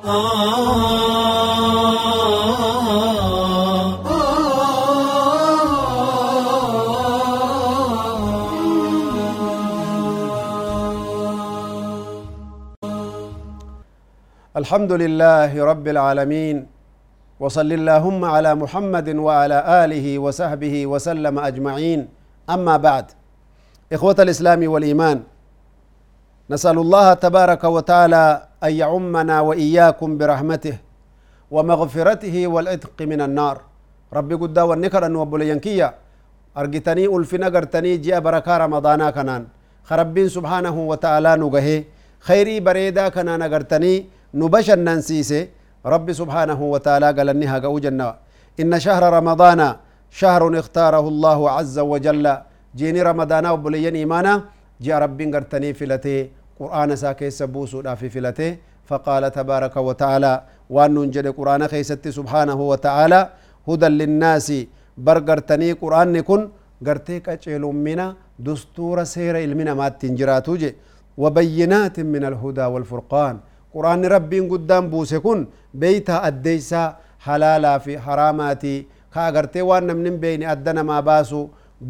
الحمد لله رب العالمين وصل اللهم على محمد وعلى آله وصحبه وسلم أجمعين. أما بعد إخوة الإسلام والإيمان نسأل الله تبارك وتعالى أن يعمنا وإياكم برحمته ومغفرته والعتق من النار. ربي قد والنكر أن وبلينكية أرجتني ألفنا قرتني جاء بركة رمضانا كنان. خربين سبحانه وتعالى نجهه خيري بريدا كنان قرتني نبشن سيسي ربي سبحانه وتعالى قال انها جنة. إن شهر رمضان شهر اختاره الله عز وجل. جيني رمضان وبلين إيمانا. جاء ربي قرتني فلتي قرآن ساكي سبوسو في فلتي فقال تبارك وتعالى وأن ننجد قرآن خيستي سبحانه وتعالى هدى للناس برقرتني قرآن كن قرتي كأجيل منا دستور سير المنا ما تنجراتو وبينات من الهدى والفرقان قرآن ربي قدام بوسكون بيتا أديسا حلالا في حراماتي كاغرتي وان من بين أدنا ما باسو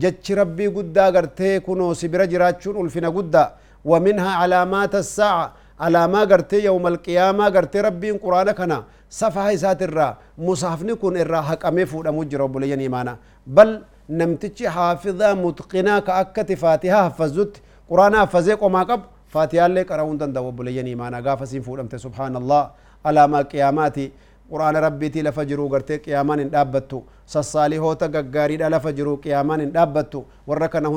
جتش ربي قدا غرتي كنو سبرا جراتشون الفنا قدا ومنها علامات الساعة على ما قرت يوم القيامة قرت ربي القرآن كنا. صفحة ذات الرّا مصحف نكون الرّا حق أميفو لمج رب مانا. بل نمتش حافظة متقنة كأكت فاتحة حفظت. قرآن حفظك وما قب فاتحة اللي قرأون تندو بليني مانا. قافة سنفو لمت سبحان الله. على ما قياماتي قرآن ربي تي لفجرو قرت قيامان دابتو. سالي هو تغغاري لفجرو قيامان دابتو. ورّا كنا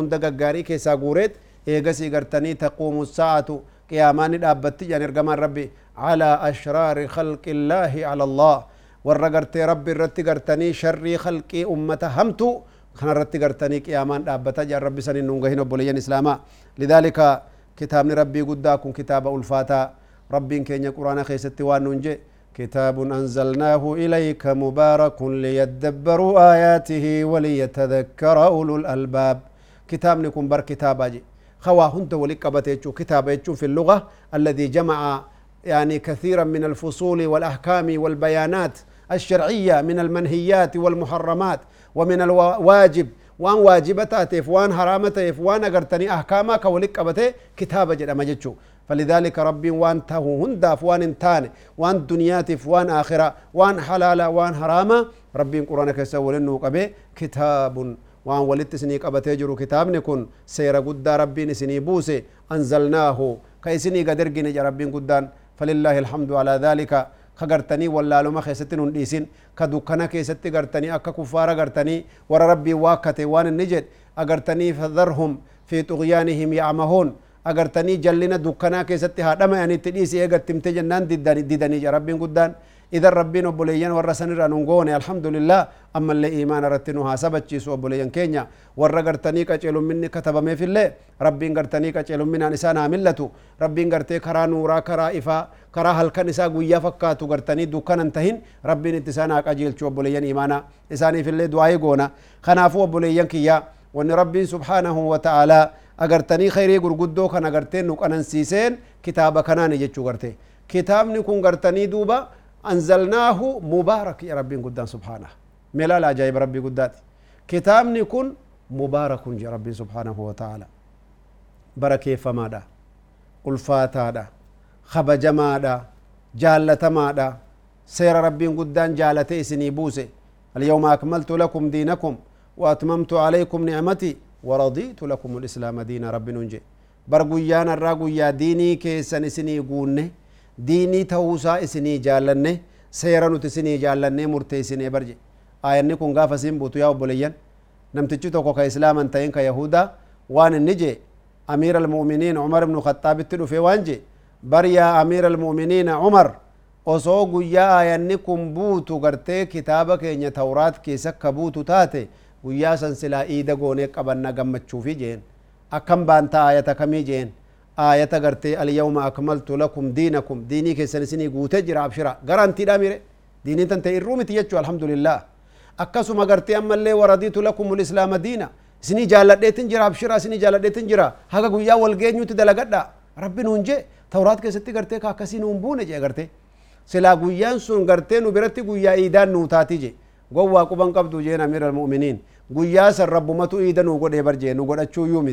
كيسا قوريت. Eegasii gartanii taquumu saa'atu qiyaamaan ni dhaabbatti jedhan ergamaan rabbi calaa ashraari khalqi illaahi cala allah warra gartee rabbi irratti gartanii sharrii khalqii ummata hamtu kanarratti gartanii qiyaamaan dhaabbata jedhan rabbi sanin nun gahin obboleeyyan islaamaa lidaalika kitaabni rabbii guddaa kun kitaaba ulfaataa rabbiin keenya quraana keessatti waan nun je كتاب أنزلناه إليك مبارك ليدبروا آياته وليتذكر أولو الألباب كتاب نكون بر كتاب أجي خوا هنت ولقبت كتاب في اللغة الذي جمع يعني كثيرا من الفصول والأحكام والبيانات الشرعية من المنهيات والمحرمات ومن الواجب. وان واجبتاتف وان حرامتف وان اغرتني احكاما كولك قبته كتاب جدما مجچو فلذلك ربي وان تهو هنداف وان انتان وان دنياتف وان آخرة وان حلالا وان حراما ربي قرآن كسول وان ولت سنيك ابتجرو كتاب نكون سيرا قد ربي نسني بوسي انزلناه كيسني قدر جنج ربي قدان فلله الحمد على ذلك خغرتني ولا لما خيستن ديسين كدوكنا كيستي غرتني اكا كفارا غرتني ور ربي واكته وان نجد اغرتني فذرهم في طغيانهم يعمهون اغرتني جلنا دوكنا كيستي هادما يعني تديسي اغتمتجنان ديداني ديداني ربي قدان دي دي دي دي دي دي دي إذا ربنا بوليان ورسن رانونغون الحمد لله أما اللي إيمان رتنو هاسبتشي سو بوليان كينيا. ورا غرتني كچلو مني كتب مي في الله ربين غرتني كچلو من انسان عملتو ربين غرتي كرا نورا كرا إفا. كرا هلكن إسا غويا فكاتو غرتني دوكان انتهين. ربين اتسانا قجيل شو بوليان إيمانا. إساني في الله دعاي غونا. خنافو بوليان كيا. وان ربي سبحانه وتعالى. agartanii khayrii gurguddoo kan agarteen nu qanansiiseen kitaaba kanaani jechuu garte kitaabni kun gartanii duuba أنزلناه مبارك يا ربي قدام سبحانه. ملال عجائب ربي قدات كتابني كن مبارك يا ربي سبحانه وتعالى. بركة فمادا ألفاتا خبجمادا جالتمادا سير ربي قدام جالتي سني بوسي. اليوم أكملت لكم دينكم وأتممت عليكم نعمتي ورضيت لكم الإسلام دين ربي ننجي. برقيان الرقيا ديني كيسن سني قوني. Diinii ta'uusaa isinii jaallanne seera nuti isinii jaallannee murteessinee barje aayanni kun gaafa siin buutu yaa obboleeyyan namtichi tokko ka islaaman ta'in ka yahudaa waan inni jee amiira almu'miniin cumar ibnu khaxaabitti dhufe waan jee bar yaa amiira almu'miniina cumar osoo guyyaa aayanni kun buutu gartee kitaaba keenya tawraat keessa akka buutu taate guyyaa san silaa iida goonee qabanna gammachuufi jeen akkam baanta aayata kamii jeen آية غرتي اليوم أكملت لكم دينكم ديني كيسن سني قوتي جرا أبشرا غرانتي داميري ديني تنتي الرومي تيجو الحمد لله أكسو غرتي أما اللي ورديت لكم الإسلام دينا سني جالدتين جرا أبشرا سني جالدتين جرا هاga guyyaa walgeenyuti dalagadha rabbi nuun jee tawraat keessatti gartee kaakkasii nuun buune jee gartee silaa guyyaan sun gartee nu biratti guyyaa iidaan nuu taati je gowwaa quban qabdu jeen amir almu'miniin guyyaa san rabbumatu iida nuu godhee bar jee nu godhachuu iyyuu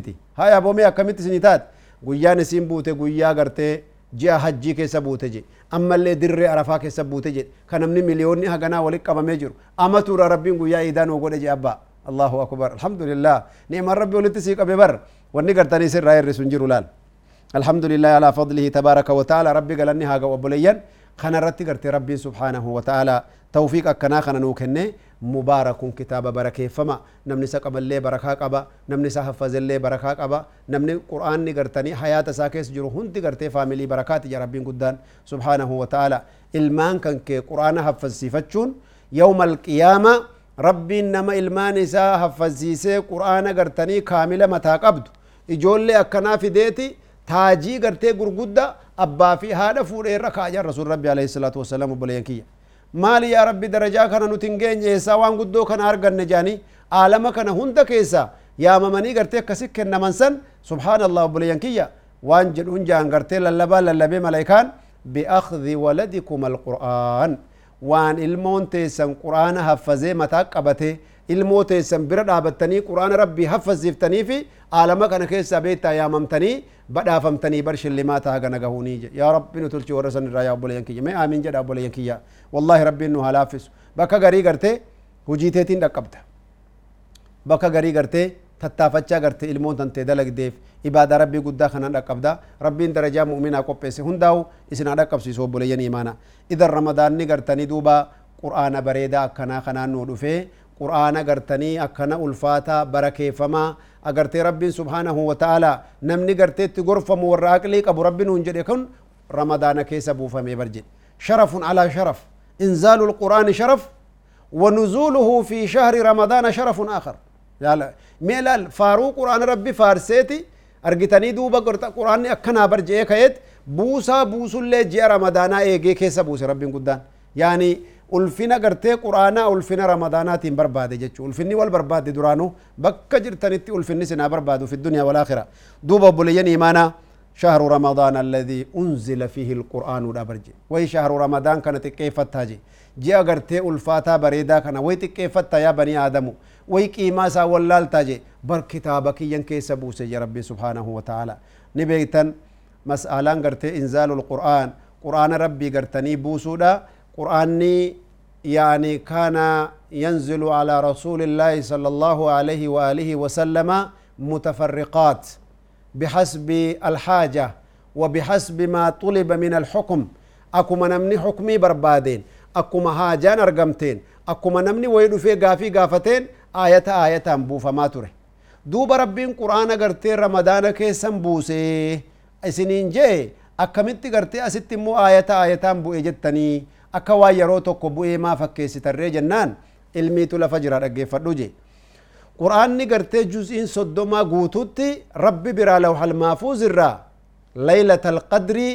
guyyaan isiin buute guyyaa gartee ji'a hajjii keessa buute je ammallee dirree arafaa keessa buute je ka namni miliyoonni haganaa walit qabamee jiru amatuudha rabbiin guyyaa iidaa nuu godhe je abbaa allahu akbar alhamdulillah ni'man rabbi walitti sii qabe bar wanni gartanii sirraa hirrisu hin jiru laal alhamdulillah alaa fadlihi tabaaraka wa ta'ala rabbi galanni haa ga'u obboleeyyan kana irratti gartee rabbiin subhaanahu wa ta'ala tawfiiq akkanaa kana nuu kenne mubaarakun kitaaba barakeeffama namni isa qaballee barakaa qaba namni isa haffazellee barakaa qaba namni qur'aanni gartanii hayaata isaa keessa jiru hundi gartee faamilii barakaati ja rabbiin guddaan subhaanahu wa ta'ala ilmaan kan kee qur'aana haffasiifachuun yawma alqiyaama rabbiin nama ilmaan isaa haffasiisee qur'aana gartanii kaamila mataa qabdu ijoollee akkanaa fideeti taajii gartee gurgudda abbaa fi haadha fuudhee irra kaajan rasuul rabbi alayhi salaatu wasalaam obboleeyyan kiyya مالي يا ربي درجا كان نوتينجين يسا وان غدو كان ارغن نجاني عالم كان هوندا كيسا يا ممني غرتي كسك نمنسن سبحان الله بليانكيا وان جن اونجا غرتي للبا للبي ملائكان باخذ ولدكم القران وان المونتي سن قران حفزي متا ilmoo teessan bira dhaabattanii qur'aana rabbii haffasiiftanii fi aalama kana keessaa beektaa yaamamtanii badhaafamtanii bar shillimaa taha gana gahuunii je yaa rabbi nu tolchi warra san irraa yaa obboleeyyan kiyya mee aamiin jedha obboleeyyan kiyya wallaahi rabbiin nu haa laaffisu bakka garii gartee hujii teetiin dhaqqabda bakka garii gartee tattaafachaa gartee ilmoon tantee dalagdeef ibaadaa rabbii guddaa kanaan dhaqqabda rabbiin darajaa mu'minaa qopheesse hundaa'u isin dhaqqabsiisu obboleeyyan imaana idan ramadaanni gartanii duuba qur'aana bareedaa akkanaa kanaan nuu dhufee qur'aana gartanii akkana ulfaataa barakeeffamaa agartee rabbiin subhaanahu wa ta'ala namni gartee itti gorfamu warra aqlii qabu rabbi nuun jedhe kun ramadaana keessa buufamee bar jedhe sharafun alaa sharaf inzaalu lqur'aani sharaf ونزوله في شهر رمضان شرف آخر لا ميلال فارو قرآن ربي فارسيتي أرجتني دوبا قرآن أكنا برجع كيت بوسا بوسو اللي جاء رمضان إيجي كيسا بوس ربي قدان يعني ulfina gartee quraanaa ulfina ramadaanaatiin barbaade jechu ulfinni wal barbaade duraanu bakka jirtanitti ulfinni sinaa barbaadu fi dunya walaakhira duuba obboleeyyan imaanaa شهر رمضان الذي أنزل فيه القرآن دبرج وي شهر رمضان كانت كيف تاجي جي أغرتي ألفاتا بريدا كان وي كيف يا بني آدم وي كيما سا ولال تاجي بر كتابك ينكي سبوس يا ربي سبحانه وتعالى نبيتن مسألة غرتي إنزال القرآن قرآن ربي غرتني بوسودا قرآني يعني كان ينزل على رسول الله صلى الله عليه وآله وسلم متفرقات بحسب الحاجة وبحسب ما طلب من الحكم. أكما نمني حكمي بربادين أكما هاجان أرقمتين أكما نمني ويدو في قافي قافتين آية آية بوفا ما تره. دوب ربين قرآن قرتين رمضان كيسن بوسي إسنين جي أكمنتي قرتي أستي مو آية آية بوئي جتني akka waan yeroo tokko bu'ee maa fakkeessitarree jennaan ilmiitu lafa jira dhaggeeffadhu je qur'aanni gartee juz'iin soddomaa guututti rabbi biraa lawhal maafuuz irraa laylata alqadrii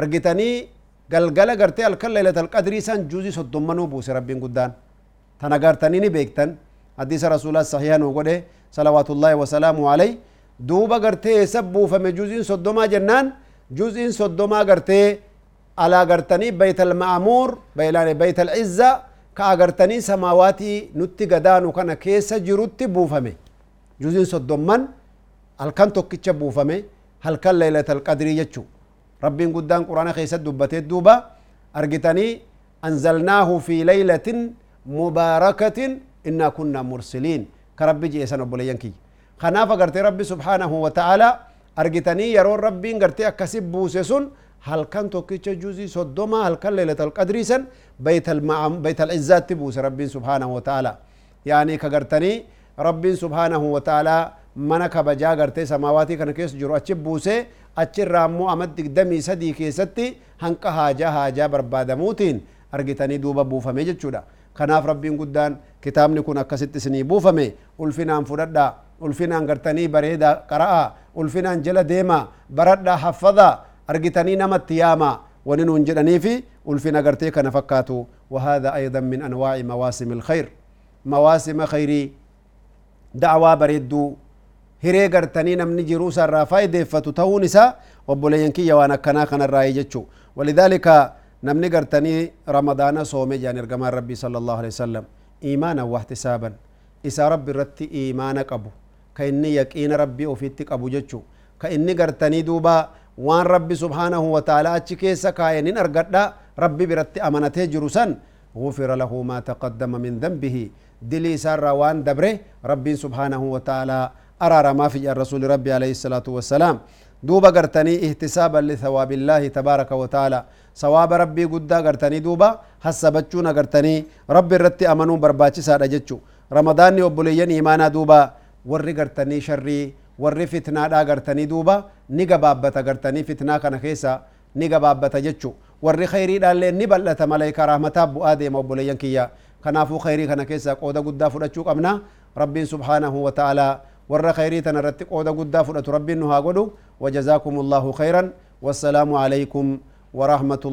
argitanii galgala gartee halkan laylata alqadrii san juzii soddommanuu buuse rabbiin guddaan tana gartanii ni beektan hadiisa rasuulaa sahiha nuu godhe salawaatullaahi wasalaamu alay duuba gartee eessa buufame juz'iin soddomaa jennaan juz'iin soddomaa gartee على غرتني بيت المعمور بيت العزة كأغرتني سماواتي نتي غدان وكان كيس جروتي بوفمي. جزء صدومن هل كان توكيتش بوفمي؟ هل كان ليلة القدر يجو؟ ربي قدام قرآن خيسة دبتي دوبا أرجتني أنزلناه في ليلة مباركة إنا كنا مرسلين. كربي جيسان أبو لينكي خناف قرتي ربي سبحانه وتعالى. أرجتني يرون ربي قرتي أكسب بوسسون halkan tokkicha juzii soddoma halkan leelatal qadrii san baytal izzaatti buuse rabbiin subhaanahu wa ta'ala yaani ka gartanii rabbiin subhaanahu wa ta'ala mana kabajaa gartee samaawaatii kana keessa jiru achi buuse achirraa ammoo amad digdamii sadii keessatti hanqa haajaa haajaa barbaadamuutiin argitanii duuba buufame jechuudha kanaaf rabbiin guddaan kitaabni kun akkasitti isinii buufame ulfinaan fudhadhaa ulfinaan gartanii bareedaa qara'a ulfinaan jala deema baradhaa haffadhaa أرجتني نمت تياما ونن ونجرني في ولفنا قرتيك نفكاتو وهذا أيضا من أنواع مواسم الخير. مواسم خيري دعوة بريدو. هري قرتني نم نجي روسا الرافاي ديفة تونسا كنا خنا ولذلك نم نقرتني رمضان صومي جان ارقما ربي صلى الله عليه وسلم إيمانا واحتسابا إسا ربي رتي إيمانك أبو كإني يكين ربي أفيتك أبو جتشو كإني قرتني دوبا subhaanahu wa ta'ala achi keessa kaaye nin argadha biratti amanatee jiru san غفر له ما تقدم من ذنبه دلي سار وان دبره ربي سبحانه وتعالى أرى ما في الرسول ربي عليه الصلاة والسلام دوبا قرتني احتسابا لثواب الله تبارك وتعالى ثواب ربي قد قرتني دوبا حسبتشونا قرتني ربي رتي أمنوا برباتي سادة جتشو رمضان يوبليين إيمانا دوبا ورّي شرّي warri fitnaadhaa gartanii duuba ni gabaabbata gartanii fitnaa kana keessa ni gabaabbata jechu warri khayriidhaallee ni bal'ata malayka rahmataaf bu'aa deema obboleeyyan kiyya kanaafuu khayrii kana keessa qooda guddaa fudhachuu qabna rabbiin subhaanahu wa ta'aalaa warra khayrii tana irratti qooda guddaa fudhatu rabbiin nu haa godhu وجزاكم الله خيرا والسلام عليكم ورحمة